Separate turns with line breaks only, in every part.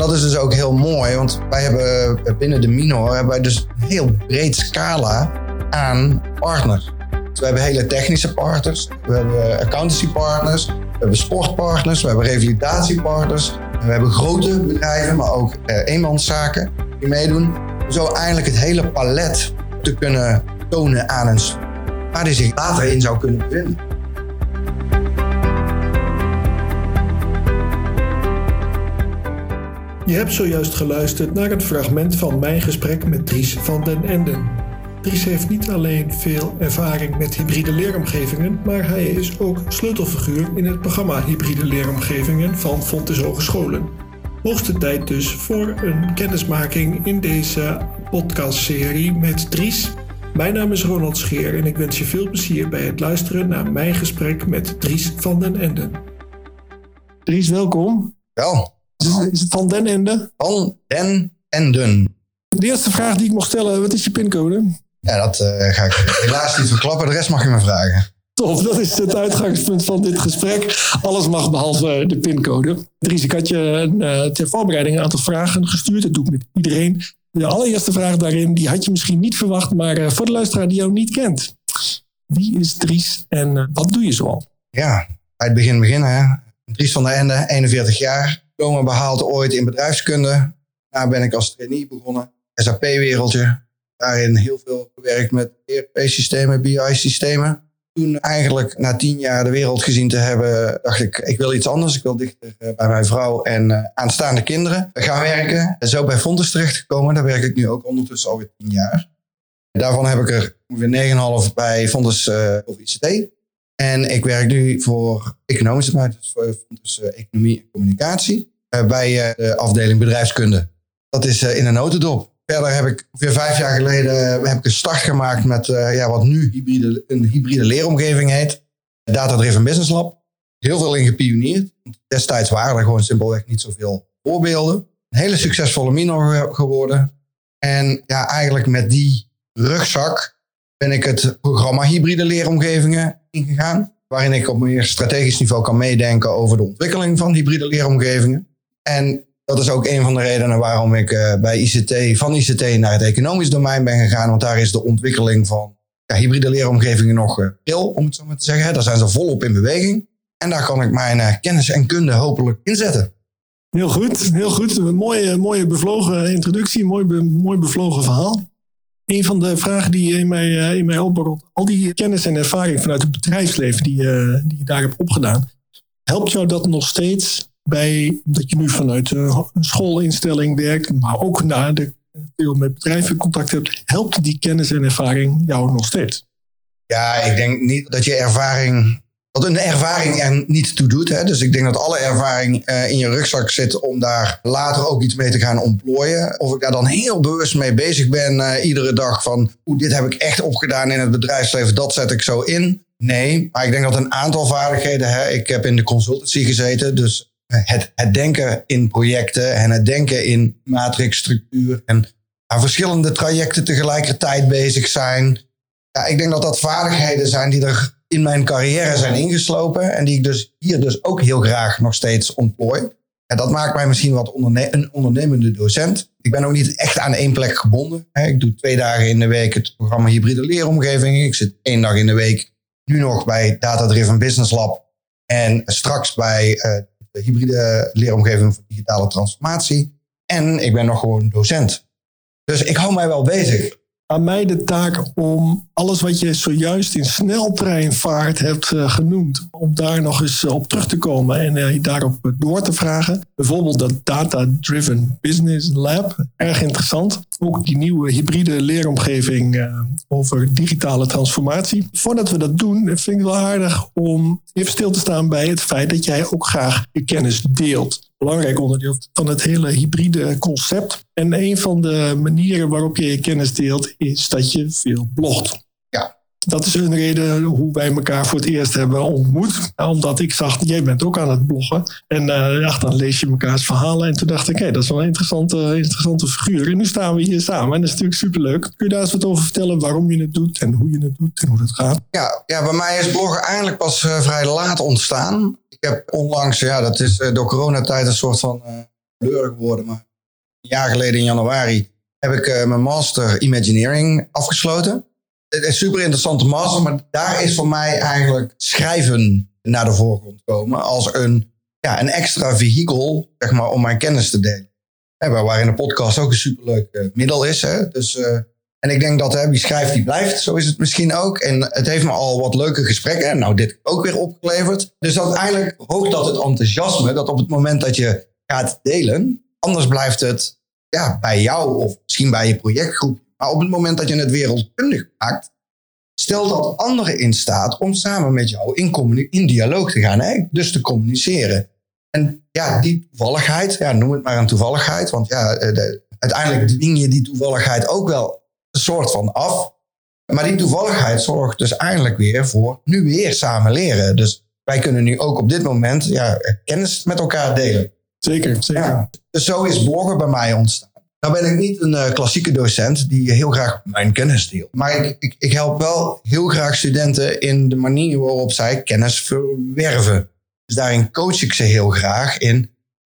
dat is dus ook heel mooi, want wij hebben binnen de Minor hebben wij dus een heel breed scala aan partners. Dus we hebben hele technische partners, we hebben accountancy partners, we hebben sportpartners, we hebben revalidatiepartners, we hebben grote bedrijven, maar ook eh, eenmanszaken die meedoen. Zo eigenlijk het hele palet te kunnen tonen aan een waar die zich later in zou kunnen bevinden.
Je hebt zojuist geluisterd naar het fragment van mijn gesprek met Dries van den Enden. Dries heeft niet alleen veel ervaring met hybride leeromgevingen, maar hij is ook sleutelfiguur in het programma Hybride Leeromgevingen van Fontes Hogescholen. Hoogste tijd dus voor een kennismaking in deze podcastserie met Dries. Mijn naam is Ronald Scheer en ik wens je veel plezier bij het luisteren naar mijn gesprek met Dries van den Enden. Dries, welkom.
Wel.
Is het van den Ende?
Van den Enden.
De eerste vraag die ik mocht stellen, wat is je pincode?
Ja, dat uh, ga ik helaas niet verklappen. De rest mag je me vragen.
Tof, dat is het uitgangspunt van dit gesprek. Alles mag behalve de pincode. Dries, ik had je uh, ter voorbereiding een aantal vragen gestuurd. Dat doe ik met iedereen. De allereerste vraag daarin, die had je misschien niet verwacht, maar uh, voor de luisteraar die jou niet kent. Wie is Dries en wat doe je zoal?
Ja, bij het begin beginnen. Hè. Dries van der Ende, 41 jaar. Diploma behaald ooit in bedrijfskunde. Daar ben ik als trainee begonnen. SAP-wereldje. Daarin heel veel gewerkt met ERP-systemen, BI-systemen. Toen eigenlijk na tien jaar de wereld gezien te hebben, dacht ik, ik wil iets anders. Ik wil dichter eh, bij mijn vrouw en uh, aanstaande kinderen gaan werken. En zo bij Fontes terechtgekomen. Daar werk ik nu ook ondertussen alweer tien jaar. Daarvan heb ik er ongeveer 9,5 bij Fontes uh, of ICT. En ik werk nu voor economische buiten, dus voor Fontes Economie en Communicatie. Bij de afdeling bedrijfskunde. Dat is in een notendop. Verder heb ik ongeveer vijf jaar geleden heb ik een start gemaakt met ja, wat nu hybride, een hybride leeromgeving heet. Data Driven Business Lab. Heel veel in gepioneerd. Destijds waren er gewoon simpelweg niet zoveel voorbeelden. Een hele succesvolle minor geworden. En ja, eigenlijk met die rugzak ben ik het programma hybride leeromgevingen ingegaan. Waarin ik op meer strategisch niveau kan meedenken over de ontwikkeling van hybride leeromgevingen. En dat is ook een van de redenen waarom ik uh, bij ICT, van ICT naar het economisch domein ben gegaan. Want daar is de ontwikkeling van ja, hybride leeromgevingen nog uh, pril, om het zo maar te zeggen. Daar zijn ze volop in beweging. En daar kan ik mijn uh, kennis en kunde hopelijk inzetten.
Heel goed, heel goed. Een mooie, mooie bevlogen introductie, mooi, mooi bevlogen verhaal. Een van de vragen die in mij, in mij opborrelt, al die kennis en ervaring vanuit het bedrijfsleven die, die je daar hebt opgedaan, helpt jou dat nog steeds bij dat je nu vanuit een schoolinstelling werkt, maar ook na de veel met bedrijven contact hebt, helpt die kennis en ervaring jou nog steeds?
Ja, ik denk niet dat je ervaring. Dat een ervaring er niet toe doet. Hè? Dus ik denk dat alle ervaring uh, in je rugzak zit om daar later ook iets mee te gaan ontplooien. Of ik daar dan heel bewust mee bezig ben uh, iedere dag van, oeh, dit heb ik echt opgedaan in het bedrijfsleven, dat zet ik zo in. Nee, maar ik denk dat een aantal vaardigheden, hè, ik heb in de consultancy gezeten, dus het, het denken in projecten en het denken in matrixstructuur en aan verschillende trajecten tegelijkertijd bezig zijn. Ja, ik denk dat dat vaardigheden zijn die er in mijn carrière zijn ingeslopen en die ik dus hier dus ook heel graag nog steeds ontplooi. En dat maakt mij misschien wat een ondernemende docent. Ik ben ook niet echt aan één plek gebonden. Ik doe twee dagen in de week het programma Hybride Leeromgeving. Ik zit één dag in de week nu nog bij Data Driven Business Lab. En straks bij uh, de hybride leeromgeving voor digitale transformatie. En ik ben nog gewoon docent. Dus ik hou mij wel bezig.
Aan mij de taak om alles wat je zojuist in sneltreinvaart hebt uh, genoemd, om daar nog eens uh, op terug te komen en uh, daarop door te vragen. Bijvoorbeeld dat Data Driven Business Lab, erg interessant. Ook die nieuwe hybride leeromgeving over digitale transformatie. Voordat we dat doen, vind ik het wel aardig om even stil te staan bij het feit dat jij ook graag je kennis deelt belangrijk onderdeel van het hele hybride concept. En een van de manieren waarop je je kennis deelt, is dat je veel blogt. Dat is een reden hoe wij elkaar voor het eerst hebben ontmoet. Omdat ik zag, jij bent ook aan het bloggen. En uh, dan lees je elkaars verhalen. En toen dacht ik, hé, hey, dat is wel een interessante, interessante figuur. En nu staan we hier samen. En dat is natuurlijk superleuk. Kun je daar eens wat over vertellen waarom je het doet en hoe je het doet en hoe dat gaat?
Ja, ja bij mij is bloggen eigenlijk pas uh, vrij laat ontstaan ik heb onlangs, ja, dat is uh, door coronatijd een soort van uh, geworden, maar een jaar geleden in januari heb ik eh, mijn master Imagineering afgesloten. Het is super interessante master, maar daar is voor mij eigenlijk schrijven naar de voorgrond komen als een, ja, een extra vehikel zeg maar, om mijn kennis te delen. Hè, waarin de podcast ook een superleuk uh, middel is. Hè? Dus, uh, en ik denk dat hè, wie schrijft, die blijft. Zo is het misschien ook. En het heeft me al wat leuke gesprekken. Nou, dit ook weer opgeleverd. Dus uiteindelijk hoogt dat het enthousiasme. Dat op het moment dat je gaat delen. Anders blijft het ja, bij jou of misschien bij je projectgroep. Maar op het moment dat je het wereldkundig maakt, stel dat anderen in staat om samen met jou in, in dialoog te gaan. Hè? Dus te communiceren. En ja, die toevalligheid, ja, noem het maar een toevalligheid. Want ja, eh, de, uiteindelijk dwing je die toevalligheid ook wel een soort van af. Maar die toevalligheid zorgt dus eigenlijk weer voor nu weer samen leren. Dus wij kunnen nu ook op dit moment ja, kennis met elkaar delen.
Zeker, zeker.
dus zo is bloggen bij mij ontstaan. Nou ben ik niet een uh, klassieke docent die heel graag mijn kennis deelt. Maar ik, ik, ik, help wel heel graag studenten in de manier waarop zij kennis verwerven. Dus daarin coach ik ze heel graag in.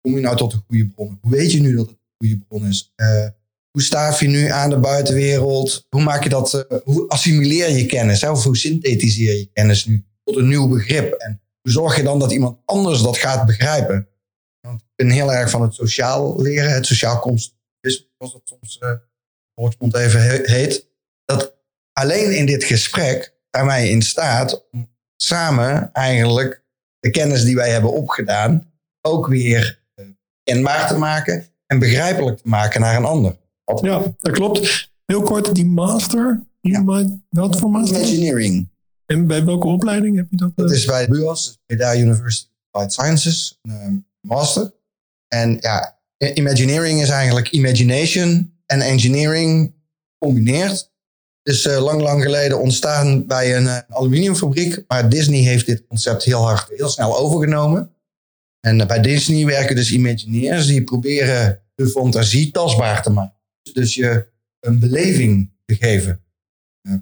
Kom je nou tot een goede bron? Hoe weet je nu dat het een goede bron is? Uh, hoe staaf je nu aan de buitenwereld? Hoe maak je dat? Uh, hoe assimileer je kennis? Of hoe synthetiseer je kennis nu tot een nieuw begrip? En hoe zorg je dan dat iemand anders dat gaat begrijpen? Want ik ben heel erg van het sociaal leren, het sociaal constructivisme, zoals dat soms uh, volksmond even heet. Dat alleen in dit gesprek zijn wij in staat om samen eigenlijk de kennis die wij hebben opgedaan ook weer uh, kenbaar te maken en begrijpelijk te maken naar een ander.
Ja, dat klopt. Heel kort, die master. Ja. Welke voor master?
Engineering.
En bij welke opleiding heb je dat?
Dat is bij de BUAS, Breda University of Applied Sciences, een master. En ja, Imagineering is eigenlijk imagination en engineering combineerd. Dus uh, lang, lang geleden ontstaan bij een uh, aluminiumfabriek. Maar Disney heeft dit concept heel hard, heel snel overgenomen. En uh, bij Disney werken dus Imagineers die proberen de fantasie tastbaar te maken. Dus je een beleving te geven.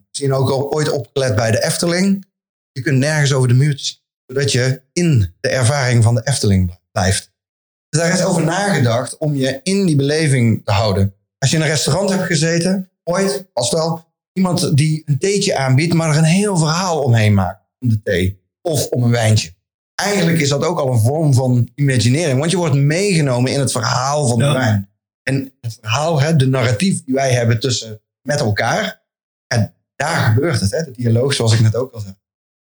misschien ook al ooit opgelet bij de Efteling. Je kunt nergens over de muur zien, zodat je in de ervaring van de Efteling blijft. Dus daar is over nagedacht om je in die beleving te houden. Als je in een restaurant hebt gezeten, ooit, als wel iemand die een theetje aanbiedt, maar er een heel verhaal omheen maakt om de thee of om een wijntje. Eigenlijk is dat ook al een vorm van imaginering, want je wordt meegenomen in het verhaal van de wijn. En het verhaal, hè, de narratief die wij hebben tussen met elkaar, en daar gebeurt het, hè, de dialoog zoals ik net ook al zei.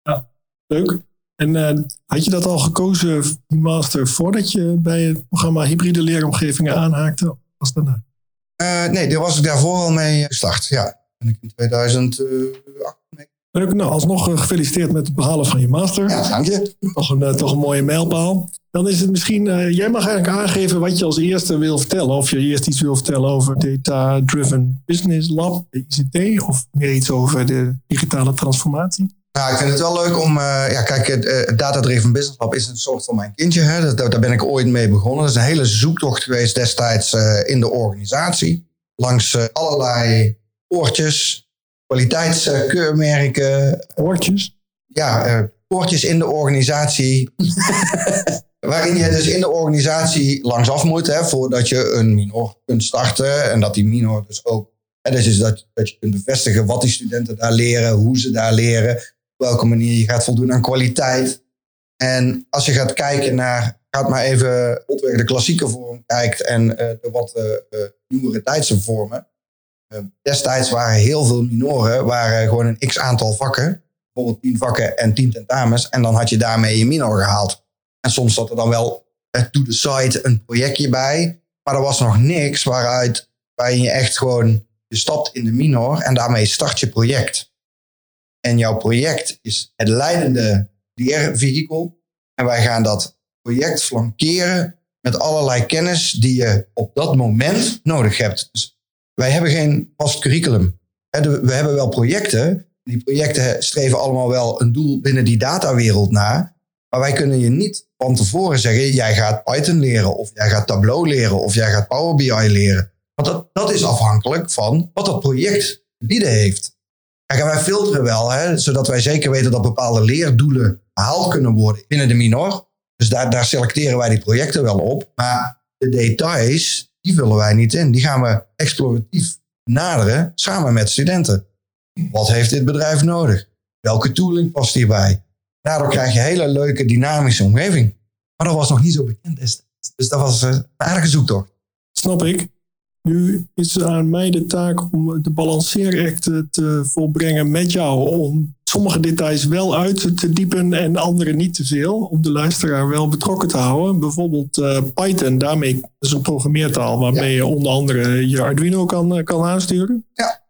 Ja, leuk. En uh, had je dat al gekozen, die master, voordat je bij het programma Hybride Leeromgevingen aanhaakte? Was daarna?
Uh, nee, daar was ik daarvoor al mee gestart. Ja, ben ik in 2008 mee.
Leuk, nou alsnog gefeliciteerd met het behalen van je master.
Ja, dank je.
Toch een, toch een mooie mijlpaal. Dan is het misschien, jij mag eigenlijk aangeven wat je als eerste wil vertellen. Of je eerst iets wil vertellen over Data Driven Business Lab, de ICT, of meer iets over de digitale transformatie.
Nou, ik vind het wel leuk om. Uh, ja, kijk, het uh, Data Driven Business Lab is een soort van mijn kindje. Hè. Daar, daar ben ik ooit mee begonnen. Dat is een hele zoektocht geweest destijds uh, in de organisatie. Langs allerlei oortjes, kwaliteitskeurmerken.
Oortjes?
Ja, oortjes in de organisatie. Waarin je dus in de organisatie langsaf moet hè, voordat je een minor kunt starten. En dat die minor dus ook. Hè, dus dat, dat je kunt bevestigen wat die studenten daar leren, hoe ze daar leren welke manier je gaat voldoen aan kwaliteit. En als je gaat kijken naar, gaat maar even de klassieke vorm kijkt en uh, de wat uh, nieuwere tijdse vormen. destijds waren heel veel minoren, waren gewoon een x aantal vakken. Bijvoorbeeld tien vakken en tien tentamens. En dan had je daarmee je minor gehaald. En soms zat er dan wel to the side een projectje bij. Maar er was nog niks waaruit, waarin je echt gewoon, je stapt in de minor en daarmee start je project. En jouw project is het leidende leervehikel. En wij gaan dat project flankeren met allerlei kennis die je op dat moment nodig hebt. Dus wij hebben geen vast curriculum. We hebben wel projecten. Die projecten streven allemaal wel een doel binnen die datawereld na. Maar wij kunnen je niet van tevoren zeggen: jij gaat Python leren, of jij gaat Tableau leren, of jij gaat Power BI leren. Want dat, dat is afhankelijk van wat dat project bieden heeft. Kijk, wij filteren wel, hè, zodat wij zeker weten dat bepaalde leerdoelen behaald kunnen worden binnen de minor. Dus daar, daar selecteren wij die projecten wel op. Maar de details, die vullen wij niet in. Die gaan we exploratief naderen samen met studenten. Wat heeft dit bedrijf nodig? Welke tooling past hierbij? Daardoor krijg je een hele leuke dynamische omgeving. Maar dat was nog niet zo bekend destijds. Dus dat was een aardige zoektocht.
Snap ik. Nu is het aan mij de taak om de balanceeract te volbrengen met jou. Om sommige details wel uit te diepen en andere niet te veel. Om de luisteraar wel betrokken te houden. Bijvoorbeeld uh, Python, daarmee is een programmeertaal waarmee je onder andere je Arduino kan, kan aansturen.
Ja.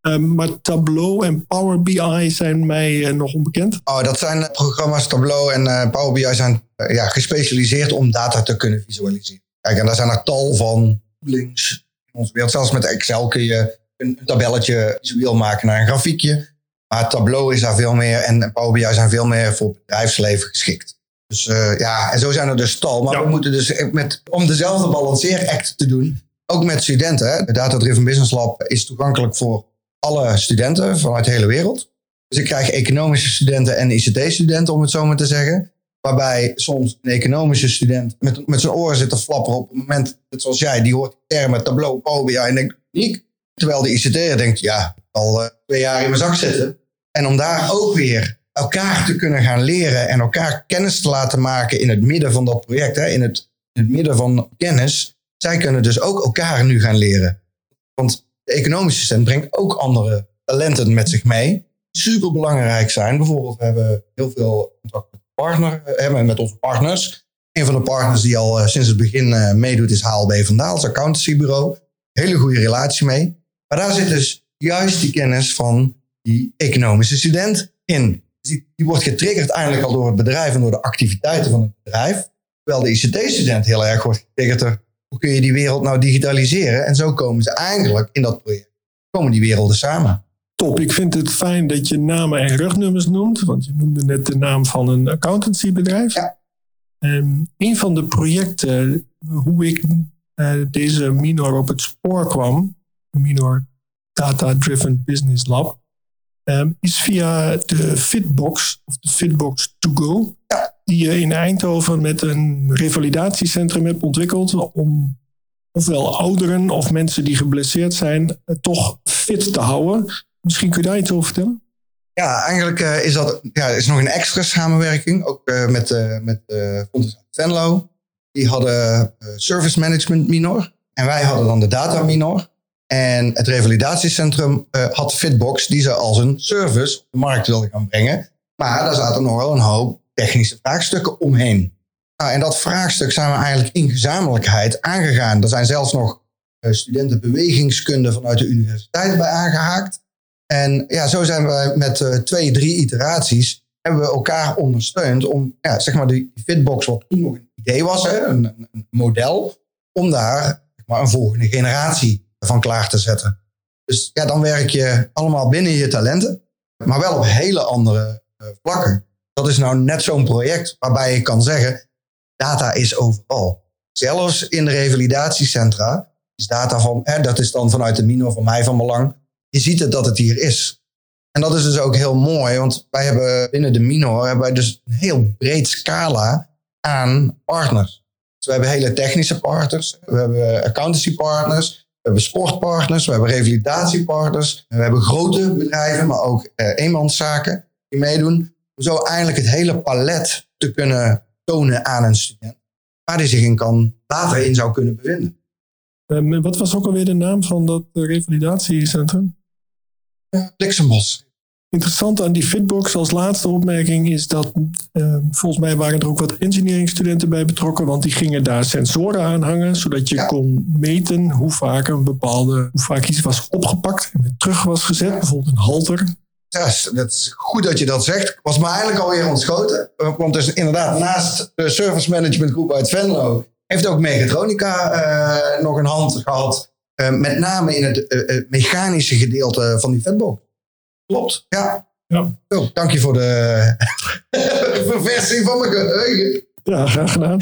Um, maar Tableau en Power BI zijn mij uh, nog onbekend.
Oh, dat zijn programma's. Tableau en Power BI zijn ja, gespecialiseerd om data te kunnen visualiseren. Kijk, en daar zijn er tal van toolings onze wereld. Zelfs met Excel kun je een tabelletje visueel maken naar een grafiekje. Maar Tableau is daar veel meer en Power BI zijn veel meer voor bedrijfsleven geschikt. Dus uh, ja, en zo zijn er dus tal. Maar we moeten dus met, om dezelfde balanceeract te doen, ook met studenten. Hè. De Data Driven Business Lab is toegankelijk voor alle studenten vanuit de hele wereld. Dus ik krijg economische studenten en ICT-studenten, om het zo maar te zeggen. Waarbij soms een economische student met, met zijn oren zit te flapperen op het moment, dat zoals jij, die hoort termen, tableau, Power en denkt, niet. Terwijl de ICT'er denkt, ja, al uh, twee jaar in mijn zak zitten. En om daar ook weer elkaar te kunnen gaan leren en elkaar kennis te laten maken in het midden van dat project, hè, in, het, in het midden van kennis. Zij kunnen dus ook elkaar nu gaan leren. Want de economische student brengt ook andere talenten met zich mee. Super belangrijk zijn. Bijvoorbeeld, we hebben heel veel contact met partner, hebben met onze partners. Een van de partners die al eh, sinds het begin eh, meedoet is HLB Vandaal, het accountancybureau. Hele goede relatie mee. Maar daar zit dus juist die kennis van die economische student in. Dus die, die wordt getriggerd eigenlijk al door het bedrijf en door de activiteiten van het bedrijf. Terwijl de ICT-student heel erg wordt getriggerd door hoe kun je die wereld nou digitaliseren. En zo komen ze eigenlijk in dat project, komen die werelden samen.
Top, ik vind het fijn dat je namen en rugnummers noemt, want je noemde net de naam van een accountancybedrijf.
Ja.
Um, een van de projecten, hoe ik uh, deze Minor op het spoor kwam, Minor Data Driven Business Lab, um, is via de Fitbox, of de Fitbox To Go,
ja.
die je in Eindhoven met een revalidatiecentrum hebt ontwikkeld om ofwel ouderen of mensen die geblesseerd zijn, toch fit te houden. Misschien kun je daar iets over vertellen?
Ja, eigenlijk uh, is dat ja, is nog een extra samenwerking. Ook uh, met, uh, met uh, Fontes Venlo. Die hadden service management minor. En wij hadden dan de data minor. En het revalidatiecentrum had Fitbox die ze als een service op de markt wilden gaan brengen. Maar daar zaten nog wel een hoop technische vraagstukken omheen. Nou, en dat vraagstuk zijn we eigenlijk in gezamenlijkheid aangegaan. Er zijn zelfs nog studenten bewegingskunde vanuit de universiteit bij aangehaakt. En ja, zo zijn we met uh, twee, drie iteraties hebben we elkaar ondersteund om, ja, zeg maar, die Fitbox, wat toen nog een idee was, hè, een, model, om daar maar, een volgende generatie van klaar te zetten. Dus ja, dan werk je allemaal binnen je talenten, maar wel op hele andere uh, vlakken. Dat is nou net zo'n project waarbij je kan zeggen, data is overal. Zelfs in de revalidatiecentra is data van, hè, dat is dan vanuit de Mino van mij van belang je ziet het dat het hier is. En dat is dus ook heel mooi, want wij hebben binnen de Minor hebben wij dus een heel breed scala aan partners. Dus we hebben hele technische partners, we hebben accountancy partners, we hebben sportpartners, we hebben revalidatiepartners, we hebben grote bedrijven, maar ook eh, eenmanszaken die meedoen. Om zo eindelijk het hele palet te kunnen tonen aan een student, waar hij zich in kan, later in zou kunnen bevinden.
Um, wat was ook alweer de naam van dat revalidatiecentrum? Interessant aan die Fitbox als laatste opmerking is dat uh, volgens mij waren er ook wat engineeringstudenten bij betrokken, want die gingen daar sensoren aan hangen, zodat je ja. kon meten hoe vaak een bepaalde, hoe vaak iets was opgepakt en weer terug was gezet, bijvoorbeeld een halter.
Ja, dat is goed dat je dat zegt. Was me eigenlijk alweer ontschoten. Want dus inderdaad, naast de service management groep uit Venlo, heeft ook Mechatronica uh, nog een hand gehad met name in het uh, mechanische gedeelte van die vetbox. Klopt, ja.
ja.
Oh, dank je voor de verversing van mijn geheugen.
Ja, graag gedaan.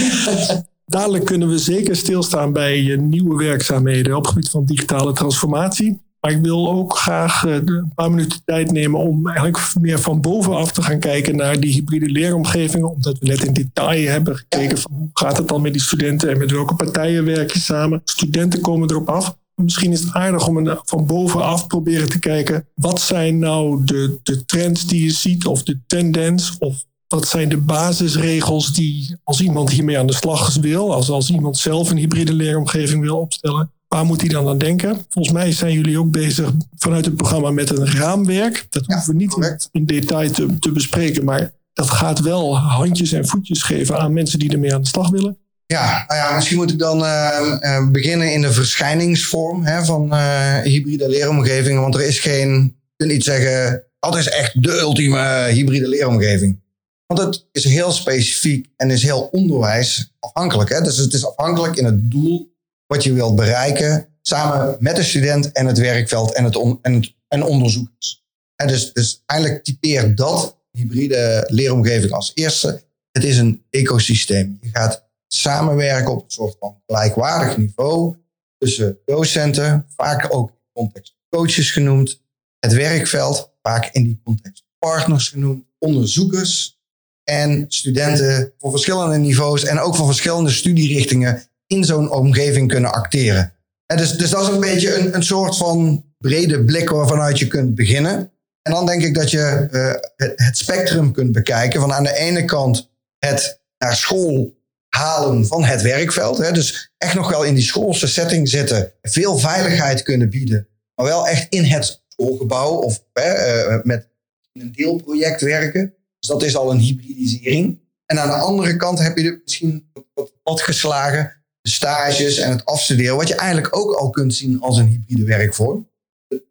Dadelijk kunnen we zeker stilstaan bij nieuwe werkzaamheden op het gebied van digitale transformatie. Maar ik wil ook graag eh, een paar minuten tijd nemen om eigenlijk meer van bovenaf te gaan kijken naar die hybride leeromgevingen. Omdat we net in detail hebben gekeken van hoe gaat het dan met die studenten en met welke partijen werk je samen. Studenten komen erop af. Misschien is het aardig om een, van bovenaf proberen te kijken. Wat zijn nou de, de trends die je ziet of de tendens of wat zijn de basisregels die als iemand hiermee aan de slag wil, als, als iemand zelf een hybride leeromgeving wil opstellen, waar moet hij dan aan denken? Volgens mij zijn jullie ook bezig vanuit het programma met een raamwerk. Dat hoeven we niet in, in, detail te, te bespreken, maar dat gaat wel handjes en voetjes geven aan mensen die ermee aan de slag willen.
Ja, nou ja, misschien moet ik dan uh, beginnen in de verschijningsvorm hè, van uh, hybride leeromgevingen. Want er is geen, je kunt niet zeggen, dat is echt de ultieme hybride leeromgeving. Want het is heel specifiek en is heel onderwijsafhankelijk. Hè? Dus het is afhankelijk in het doel wat je wilt bereiken, samen met de student en het werkveld en, het en, het, en onderzoekers. En dus, dus eigenlijk typeert dat hybride leeromgeving als eerste. Het is een ecosysteem. Je gaat samenwerken op een soort van gelijkwaardig niveau tussen docenten, vaak ook in context coaches genoemd, het werkveld, vaak in die context partners genoemd, onderzoekers en studenten voor verschillende niveaus en ook van verschillende studierichtingen in zo'n omgeving kunnen acteren. En dus, dus dat is een beetje een, een soort van brede blik waarvanuit je kunt beginnen. En dan denk ik dat je uh, het, spectrum kunt bekijken. Van aan de ene kant het naar school halen van het werkveld. Hè, dus echt nog wel in die schoolse setting zitten. Veel veiligheid kunnen bieden. Maar wel echt in het schoolgebouw of uh, met een deelproject werken. Dus dat is al een hybridisering. En aan de andere kant heb je misschien wat pad geslagen de stages en het afstuderen, wat je eigenlijk ook al kunt zien als een hybride werkvorm.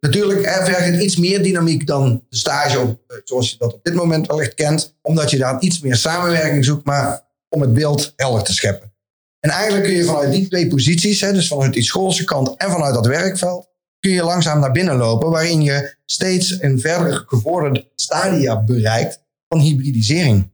Natuurlijk vergt het iets meer dynamiek dan de stage op, eh, zoals je dat op dit moment wellicht kent, omdat je daar iets meer samenwerking zoekt, maar om het beeld helder te scheppen. En eigenlijk kun je vanuit die twee posities, hè, dus vanuit die schoolse kant en vanuit dat werkveld, kun je langzaam naar binnen lopen, waarin je steeds een verder gevorderde stadia bereikt van hybridisering.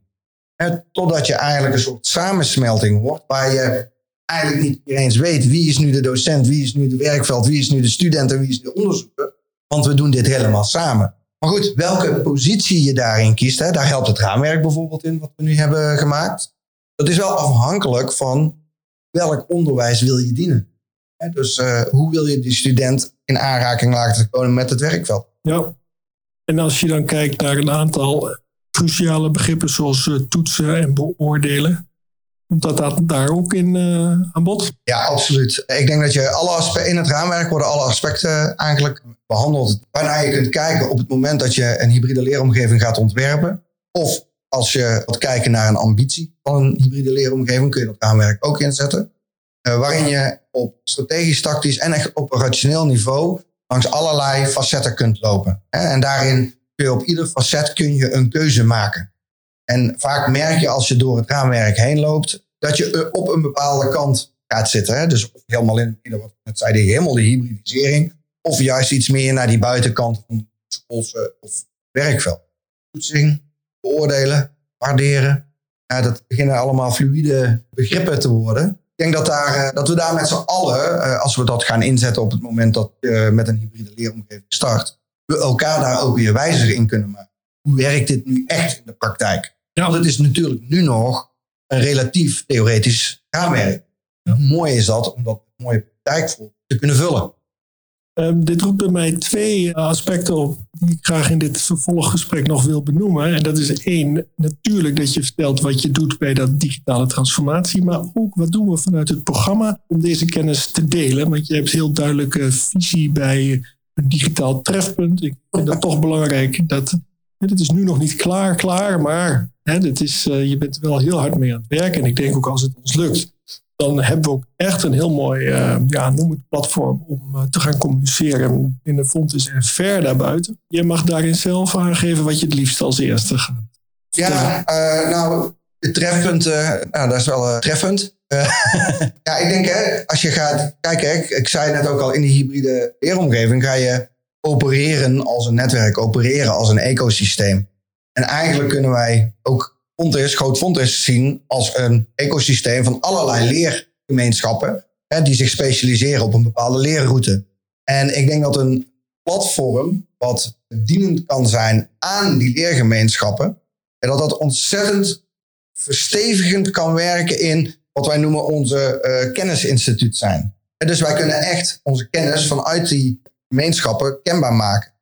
Totdat je eigenlijk een soort samensmelting wordt, waar je eigenlijk niet eens weet wie is nu de docent, wie is nu de werkveld, wie is nu de student en wie is de onderzoeker. Want we doen dit helemaal samen. Maar goed, welke positie je daarin kiest, hè, daar helpt het raamwerk bijvoorbeeld in, wat we nu hebben gemaakt. Dat is wel afhankelijk van welk onderwijs wil je dienen. Dus uh, hoe wil je die student in aanraking laten komen met het werkveld?
Ja, en als je dan kijkt naar een aantal cruciale begrippen zoals uh, toetsen en beoordelen, Komt dat daar ook in uh, aan bod?
Ja, absoluut. Ik denk dat je alle aspecten in het raamwerk worden alle aspecten eigenlijk behandeld. Waarna je kunt kijken op het moment dat je een hybride leeromgeving gaat ontwerpen. Of als je wilt kijken naar een ambitie van een hybride leeromgeving, kun je dat raamwerk ook inzetten. Uh, waarin je op strategisch, tactisch en echt operationeel niveau langs allerlei facetten kunt lopen. En daarin kun je op ieder facet kun je een keuze maken. En vaak merk je als je door het raamwerk heen loopt, dat je op een bepaalde kant gaat zitten. Hè? Dus helemaal in, net zei, helemaal de hybridisering. Of juist iets meer naar die buitenkant van schoolse of werkveld. Toetsing, beoordelen, waarderen. Dat beginnen allemaal fluïde begrippen te worden. Ik denk dat, daar, eh, dat we daar met z'n allen, eh, als we dat gaan inzetten op het moment dat je met een hybride leeromgeving start, we elkaar daar ook weer wijzer in kunnen maken. Hoe werkt dit nu echt in de praktijk? Ja. Want het is natuurlijk nu nog een relatief theoretisch raamwerk. Ja. mooi is dat om dat mooie praktijk te kunnen vullen.
Um, dit roept bij mij twee aspecten op die ik graag in dit vervolggesprek nog wil benoemen. En dat is één, natuurlijk dat je vertelt wat je doet bij dat digitale transformatie, maar ook wat doen we vanuit het programma om deze kennis te delen. Want je hebt heel duidelijke visie bij een digitaal trefpunt. Ik vind dat toch belangrijk dat het is nu nog niet klaar, klaar, maar hè, dit is, uh, je bent er wel heel hard mee aan het werken. En ik denk ook als het ons lukt, dan hebben we ook echt een heel mooi, uh, ja, noem het platform om uh, te gaan communiceren in de Fontes en ver daarbuiten. Je mag daarin zelf aangeven wat je het liefst als eerste gaat.
Ja, nou, de trefpunten, nou, dat is wel treffend. ja, ik denk, hè, als je gaat kijken, ik, ik zei net ook al, in die hybride leeromgeving ga je opereren als een netwerk, opereren als een ecosysteem. En eigenlijk kunnen wij ook Fontes, Groot Fontes zien als een ecosysteem van allerlei leergemeenschappen hè, die zich specialiseren op een bepaalde leerroute. En ik denk dat een platform wat dienend kan zijn aan die leergemeenschappen. En dat dat ontzettend verstevigend kan werken in wat wij noemen onze uh, kennisinstituut zijn. En dus wij kunnen echt onze kennis vanuit die gemeenschappen kenbaar maken.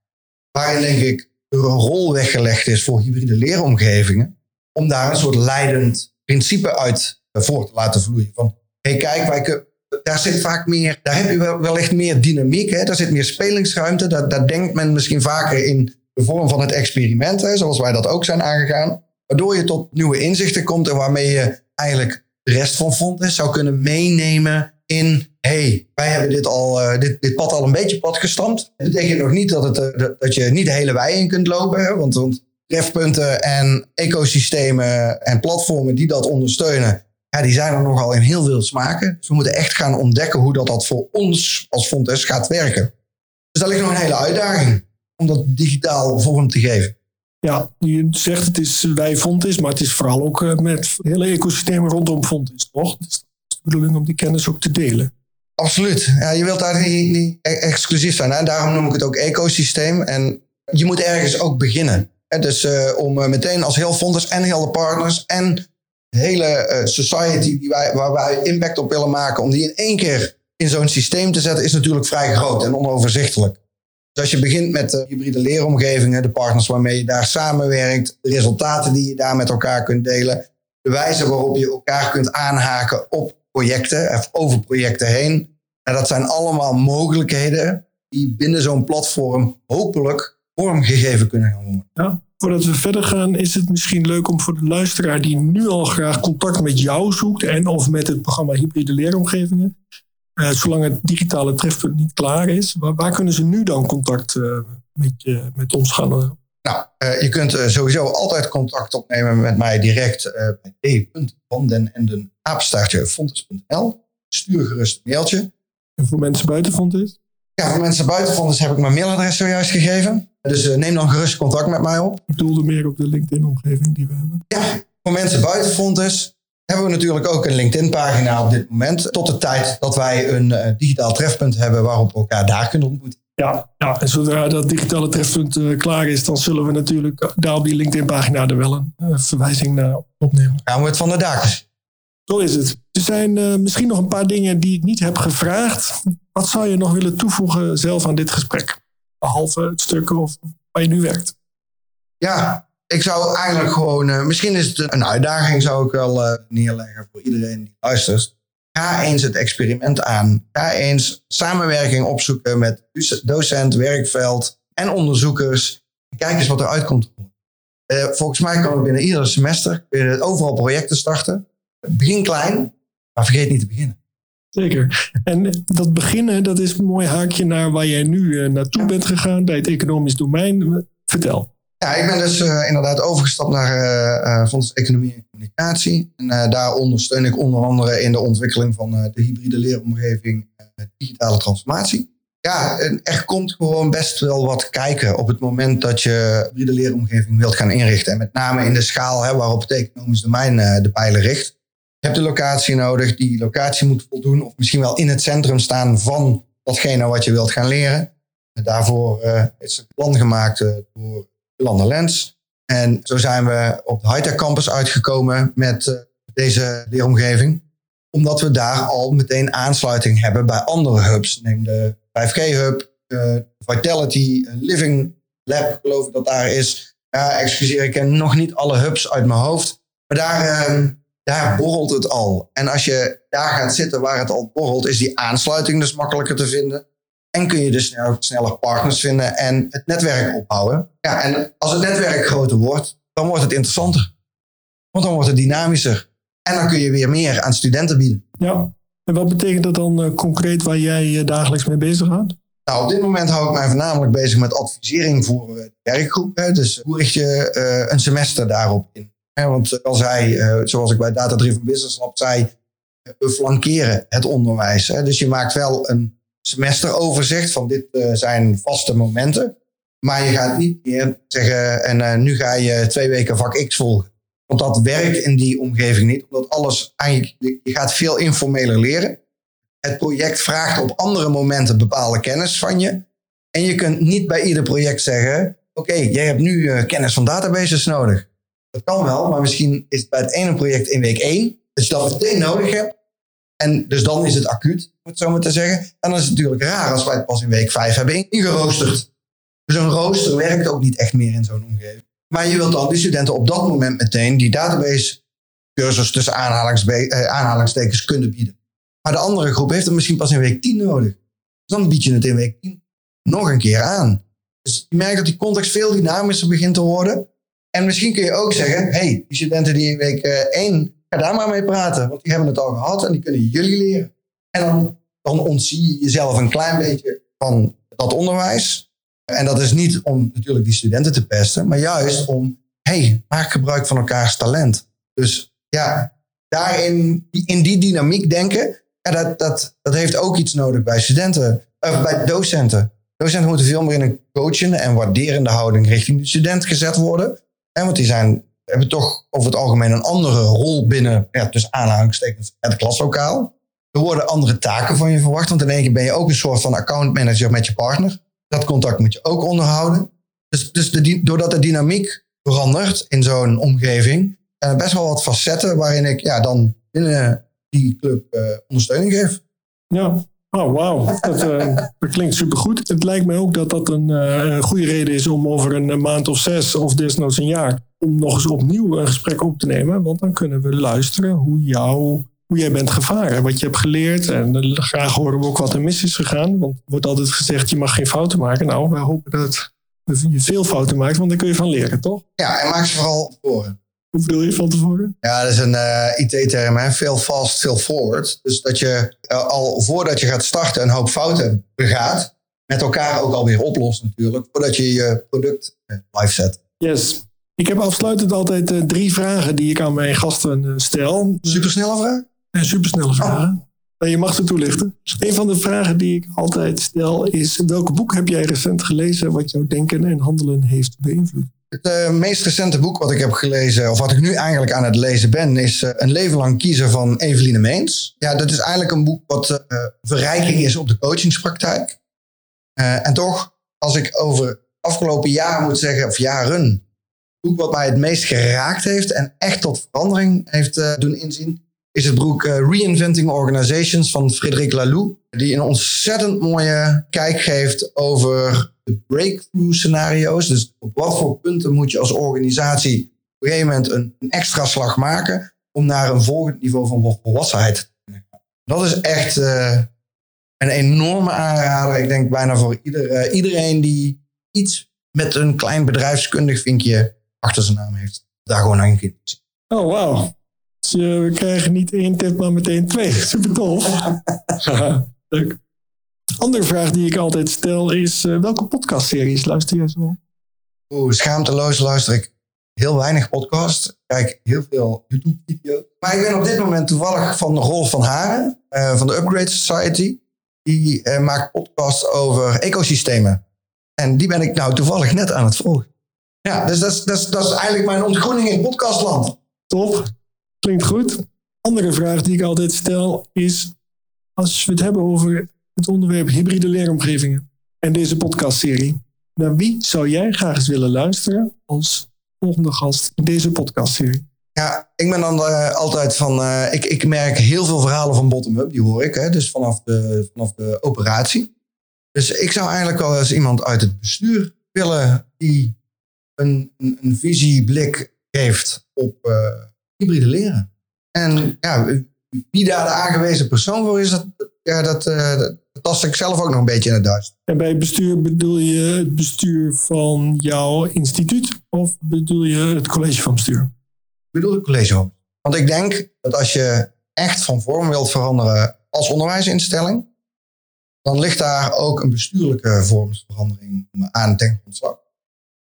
Waarin denk ik er een rol weggelegd is voor hybride leeromgevingen. Om daar een soort leidend principe uit voor te laten vloeien. Van, hé hey, kijk, wij, daar zit vaak meer, daar heb je wel, wellicht meer dynamiek. Hè? Daar zit meer spelingsruimte. Daar, denkt men misschien vaker in de vorm van het experiment, hè, zoals wij dat ook zijn aangegaan. Waardoor je tot nieuwe inzichten komt en waarmee je eigenlijk de rest van Fontes zou kunnen meenemen in, hey, wij hebben dit, al, uh, dit, dit pad al een beetje pad gestampt. Dat betekent nog niet dat, het, uh, dat je niet de hele wei in kunt lopen, want, want trefpunten en ecosystemen en platformen die dat ondersteunen, ja, die zijn er nogal in heel veel smaken. Dus we moeten echt gaan ontdekken hoe dat, dat voor ons als Fontes gaat werken. Dus daar ligt nog een hele uitdaging om dat digitaal vorm te geven.
Ja, je zegt het is wij Fontes, maar het is vooral ook uh, met hele ecosystemen rondom Fontes, toch? Dus het is de bedoeling om die kennis ook te delen.
Absoluut. Ja, je wilt daar niet, niet e- exclusief zijn. Daarom noem ik het ook ecosysteem. En je moet ergens ook beginnen. Dus uh, om uh, meteen als heel Fontes en heel de partners en de hele society die wij, waar wij impact op willen maken, om die in één keer in zo'n systeem te zetten, is natuurlijk vrij groot en onoverzichtelijk. Dus als je begint met de hybride leeromgevingen, de partners waarmee je daar samenwerkt, de resultaten die je daar met elkaar kunt delen, de wijze waarop je elkaar kunt aanhaken op projecten of over projecten heen. En dat zijn allemaal mogelijkheden die binnen zo'n platform hopelijk vormgegeven kunnen gaan worden.
Ja, voordat we verder gaan, is het misschien leuk om voor de luisteraar die nu al graag contact met jou zoekt en of met het programma Hybride Leeromgevingen, uh, zolang het digitale trefpunt niet klaar is, waar, waar kunnen ze nu dan contact uh, met, met ons gaan?
Nou, uh, je kunt sowieso altijd contact opnemen met mij direct bij d.vandenenden fontes.nl. Stuur gerust een mailtje.
En voor mensen buiten Fontes?
Ja, voor mensen buiten Fontes heb ik mijn mailadres zojuist gegeven. Dus neem dan gerust contact met mij op.
Ik doelde meer op de LinkedIn-omgeving die we hebben.
Ja, voor mensen buiten Fontes hebben we natuurlijk ook een LinkedIn-pagina op dit moment. Tot de tijd dat wij een uh, digitaal trefpunt hebben waarop we elkaar daar kunnen ontmoeten.
Ja, ja en zodra dat digitale trefpunt uh, klaar is, dan zullen we natuurlijk daar op die LinkedIn-pagina er wel een uh, verwijzing naar opnemen.
Gaan we het van de daken.
Zo is het. Er zijn misschien nog een paar dingen die ik niet heb gevraagd. Wat zou je nog willen toevoegen zelf aan dit gesprek? Behalve het stuk of waar je nu werkt.
Ja, ik zou eigenlijk gewoon, uh, misschien is het een uitdaging, zou ik wel uh, neerleggen voor iedereen die luistert. Ga eens het experiment aan. Ga eens samenwerking opzoeken met docent, werkveld en onderzoekers. Kijk eens wat eruit komt. Uh, volgens mij kan het binnen ieder semester overal projecten starten. Begin klein, maar vergeet niet te beginnen.
Zeker. En dat beginnen, dat is een mooi haakje naar waar jij nu naartoe bent gegaan bij het economisch domein. Vertel.
Ja, ik ben dus uh, inderdaad overgestapt naar uh, Fonds Economie en Communicatie. En daar ondersteun ik onder andere in de ontwikkeling van de hybride leeromgeving digitale transformatie. Ja, en er komt gewoon best wel wat kijken op het moment dat je hybride leeromgeving wilt gaan inrichten. En met name in de schaal hè, waarop het economisch domein de pijlen richt. Je hebt de locatie nodig, die locatie moet voldoen of misschien wel in het centrum staan van datgene wat je wilt gaan leren. En daarvoor is een plan gemaakt door Landen Lens. En zo zijn we op de Hightech Campus uitgekomen met uh, deze leeromgeving. Omdat we daar al meteen aansluiting hebben bij andere hubs. Neem de 5G-hub, uh, Vitality, Living Lab, geloof ik dat daar is. Ja, excuseer, ik ken nog niet alle hubs uit mijn hoofd. Maar daar, uh, daar borrelt het al. En als je daar gaat zitten waar het al borrelt, is die aansluiting dus makkelijker te vinden. En kun je dus snel, sneller partners vinden en het netwerk opbouwen. Ja, en als het netwerk groter wordt, dan wordt het interessanter. Want dan wordt het dynamischer. En dan kun je weer meer aan studenten bieden.
Ja, en wat betekent dat dan uh, concreet waar jij je dagelijks mee bezig gaat?
Nou, op dit moment hou ik mij voornamelijk bezig met advisering voor de werkgroep. Hè. Dus hoe richt je uh, een semester daarop in? Want al zei, uh, zoals ik bij Data Driven Business Lab zei, we flankeren het onderwijs. Dus je maakt wel een semesteroverzicht van dit uh, zijn vaste momenten. Maar je gaat niet meer zeggen, en nu ga je twee weken vak X volgen. Want dat werkt in die omgeving niet, omdat alles eigenlijk, je gaat veel informeler leren. Het project vraagt op andere momenten bepaalde kennis van je. En je kunt niet bij ieder project zeggen: Oké, jij hebt nu kennis van databases nodig. Dat kan wel, maar misschien is het bij het ene project in week 1 dat je dat meteen nodig hebt. En dus dan is het acuut, om het zo maar te zeggen. En dan is het natuurlijk raar als wij het pas in week 5 hebben ingeroosterd. Dus een rooster werkt ook niet echt meer in zo'n omgeving. Maar je wilt dan die studenten op dat moment meteen die database cursus tussen eh, aanhalingstekens kunnen bieden. Maar de andere groep heeft het misschien pas in week 10 nodig. Dus dan bied je het in week 10 nog een keer aan. Dus je merkt dat die context veel dynamischer begint te worden. En misschien kun je ook zeggen, hey, die studenten die in week 1, eh, ga daar maar mee praten. Want die hebben het al gehad en die kunnen jullie leren. En dan, dan ontzie je jezelf een klein beetje van dat onderwijs. En dat is niet om natuurlijk die studenten te pesten, maar juist om, hey, maak gebruik van elkaars talent. Dus ja, daarin, in die dynamiek denken, ja, dat, dat, dat heeft ook iets nodig bij studenten, of bij docenten. Docenten moeten veel meer in een coachende en waarderende houding richting de student gezet worden. Want die zijn, hebben toch over het algemeen een andere rol binnen, ja, tussen aanhalingstekens, het klaslokaal. Er worden andere taken van je verwacht, want in één keer ben je ook een soort van accountmanager met je partner. Dat contact moet je ook onderhouden. Dus, dus de, doordat de dynamiek verandert in zo'n omgeving, er best wel wat facetten waarin ik ja, dan binnen die club uh, ondersteuning geef.
Ja, Oh, wauw. Dat, uh, dat, klinkt supergoed. Het lijkt mij ook dat dat een, uh, een, goede reden is om over een maand of zes of desnoods een jaar om nog eens opnieuw een gesprek op te nemen. Want dan kunnen we luisteren hoe, jou, hoe jij bent gevaren, wat je hebt geleerd. En graag horen we ook wat er mis is gegaan. Want er wordt altijd gezegd, je mag geen fouten maken. Nou, wij hopen dat je veel fouten maakt, want daar kun je van leren, toch?
Ja, en maak ze vooral voor.
Hoe bedoel je van tevoren?
Ja, dat is een uh, IT-term, veel fast, veel forward. Dus dat je uh, al voordat je gaat starten een hoop fouten begaat, met elkaar ook alweer oplost natuurlijk, voordat je je product uh, live zet.
Yes. Ik heb afsluitend altijd drie vragen die ik aan mijn gasten stel.
Supersnelle vragen?
Ja, supersnelle vragen. Oh. Je mag ze toelichten. Een van de vragen die ik altijd stel is: welk boek heb jij recent gelezen wat jouw denken en handelen heeft beïnvloed?
Het uh, meest recente boek wat ik heb gelezen, of wat ik nu eigenlijk aan het lezen ben, is uh, Een leven lang kiezen van Eveline Meens. Ja, dat is eigenlijk een boek wat uh, verrijking is op de coachingspraktijk. en toch, als ik over afgelopen jaar moet zeggen, of jaren, het boek wat mij het meest geraakt heeft en echt tot verandering heeft doen inzien, is het boek Reinventing Organizations van Frédéric Laloux. Die een ontzettend mooie kijk geeft over de breakthrough scenario's. Dus op wat voor punten moet je als organisatie op een gegeven moment een, een extra slag maken om naar een volgend niveau van volwassenheid te kunnen gaan. Dat is echt uh, een enorme aanrader. Ik denk bijna voor ieder, uh, iedereen die iets met een klein bedrijfskundig vinkje achter zijn naam heeft. Daar gewoon aan zien.
Oh, wauw. Dus uh, we krijgen niet één tip, maar meteen twee. Super tof. Leuk. Andere vraag die ik altijd stel is: uh, welke podcastseries luister jij zo?
Oeh, schaamteloos luister ik heel weinig podcast. Kijk heel veel YouTube-video's. Maar ik ben op dit moment toevallig van de Rolf van Haren uh, van de Upgrade Society. Die uh, maakt podcasts over ecosystemen. En die ben ik nou toevallig net aan het volgen. Ja, dus dat is, dat is, dat is eigenlijk mijn ontgroening in podcastland.
Top, klinkt goed. Andere vraag die ik altijd stel is: als we het hebben over het onderwerp hybride leeromgevingen en deze podcastserie. Naar wie zou jij graag eens willen luisteren als volgende gast in deze podcastserie?
Ja, ik ben dan uh, altijd van. Uh, ik, ik merk heel veel verhalen van bottom-up, die hoor ik, hè, dus vanaf de, vanaf de operatie. Dus ik zou eigenlijk wel eens iemand uit het bestuur willen die een, een, een visieblik geeft op uh, hybride leren. En ja, wie daar de aangewezen persoon voor is, dat, ja, dat dat tast ik zelf ook nog een beetje in het Duits.
En bij bestuur bedoel je het bestuur van jouw instituut of bedoel je het college van bestuur?
Ik bedoel het college van Want ik denk dat als je echt van vorm wilt veranderen als onderwijsinstelling, dan ligt daar ook een bestuurlijke vormsverandering aan ten grondslag.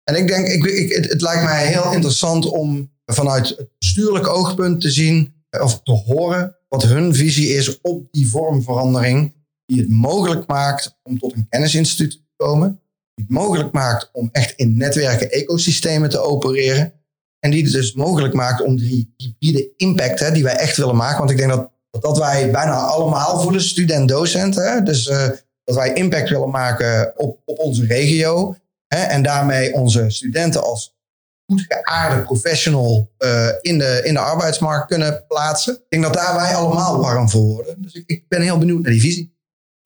En ik denk, ik, ik, het, het lijkt mij heel interessant om vanuit het bestuurlijk oogpunt te zien of te horen wat hun visie is op die vormverandering die het mogelijk maakt om tot een kennisinstituut te komen, die het mogelijk maakt om echt in netwerken ecosystemen te opereren en die het dus mogelijk maakt om die hybride impact hè, die wij echt willen maken, want ik denk dat dat wij bijna allemaal voelen, student-docent. Dus uh, dat wij impact willen maken op, op onze regio. Hè, en daarmee onze studenten als goed geaarde professional uh, in, de, in de arbeidsmarkt kunnen plaatsen. Ik denk dat daar wij allemaal warm voor worden. Dus ik, ik ben heel benieuwd naar die visie.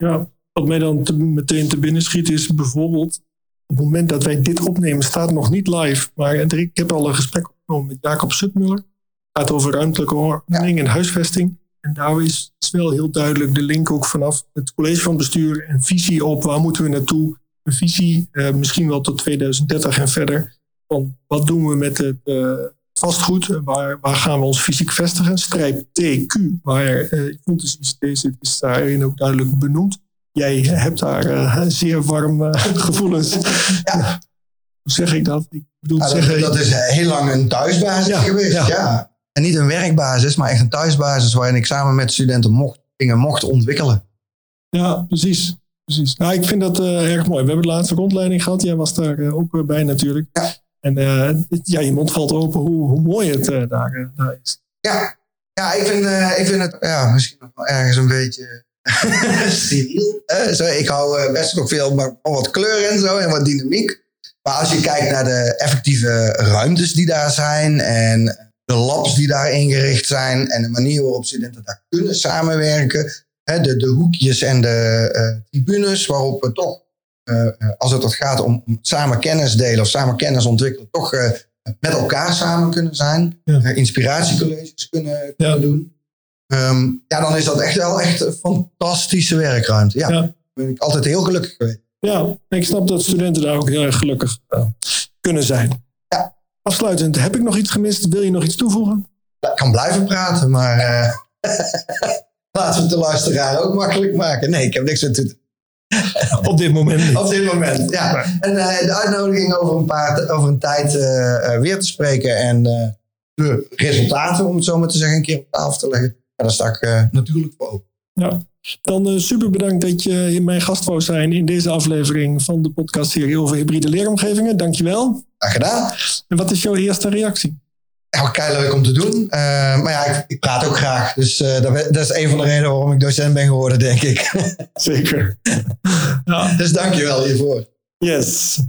Ja, wat mij dan te, meteen te binnen schiet is bijvoorbeeld... op het moment dat wij dit opnemen staat nog niet live. Maar ik heb al een gesprek opgenomen met Jacob Sutmuller. Het gaat over ruimtelijke ordening en huisvesting. En daar is wel heel duidelijk de link ook vanaf het college van bestuur en visie op waar moeten we naartoe. Een visie, uh, misschien wel tot 2030 en verder. Van wat doen we met het uh, vastgoed? Waar, waar gaan we ons fysiek vestigen? Strijp TQ, waar uh, ik vond dus deze is daarin ook duidelijk benoemd. Jij hebt daar zeer warm gevoelens. Ja. Hoe zeg ik dat? Ik
bedoel, ja, dat, dat, is heel lang een thuisbasis geweest. ja. En niet een werkbasis, maar echt een thuisbasis waarin ik samen met studenten mocht, dingen mocht ontwikkelen.
Ja, precies. precies. Nou, ik vind dat uh, erg mooi. We hebben de laatste rondleiding gehad. Jij was daar uh, ook bij natuurlijk. Ja. En uh, ja, je mond valt open hoe, hoe mooi het daar, daar, is.
Ja, ja ik, vind, ik vind het ja, misschien nog wel ergens een beetje steriel. zo, ik hou best nog veel maar wat kleur en zo en wat dynamiek. Maar als je kijkt naar de effectieve ruimtes die daar zijn en de labs die daar ingericht zijn en de manier waarop studenten daar kunnen samenwerken. Hè, de, de hoekjes en de tribunes waarop we toch, als het gaat om, samen kennis delen of samen kennis ontwikkelen, toch uh, met elkaar samen kunnen zijn. Ja. inspiratiecolleges kunnen, kunnen ja. doen. Um, ja, dan is dat echt wel echt een fantastische werkruimte. Ja, ja. ben ik altijd heel gelukkig geweest.
Ja, ik snap dat studenten daar ook heel erg gelukkig kunnen zijn. Afsluitend, heb ik nog iets gemist? Wil je nog iets toevoegen?
ik kan blijven praten, maar uh, laten we het de luisteraar ook makkelijk maken. Nee, ik heb niks aan toe
Op dit moment
Op dit moment, ja. En uh, de uitnodiging over een, paar, over een tijd uh, weer te spreken en de resultaten, om het zo maar te zeggen, een keer op tafel te leggen. daar sta ik natuurlijk voor open.
Ja, dan super bedankt dat je mijn gast wou zijn in deze aflevering van de podcastserie over hybride leeromgevingen. Dankjewel.
Graag gedaan.
En wat is jouw eerste reactie?
Ja, kei leuk om te doen. Uh, maar ja, ik, ik, praat ook graag. Dus uh, dat, dat, is een van de redenen waarom ik docent ben geworden, denk ik.
Zeker.
ja. Dus dankjewel hiervoor.
Yes.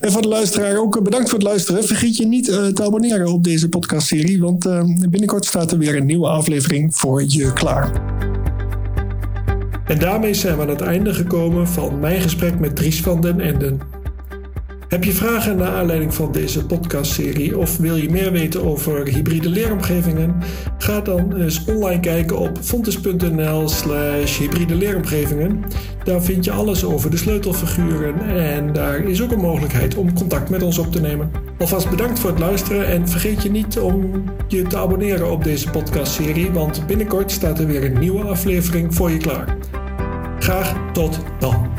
En voor de luisteraar ook bedankt voor het luisteren. Vergeet je niet uh, te abonneren op deze podcastserie, want binnenkort staat er weer een nieuwe aflevering voor je klaar. En daarmee zijn we aan het einde gekomen van mijn gesprek met Dries van den Enden. Heb je vragen naar aanleiding van deze podcastserie of wil je meer weten over hybride leeromgevingen? Ga dan eens online kijken op fontes.nl slash hybride leeromgevingen. Daar vind je alles over de sleutelfiguren en daar is ook een mogelijkheid om contact met ons op te nemen. Alvast bedankt voor het luisteren en vergeet je niet om je te abonneren op deze podcastserie, want binnenkort staat er weer een nieuwe aflevering voor je klaar. Graag tot dan.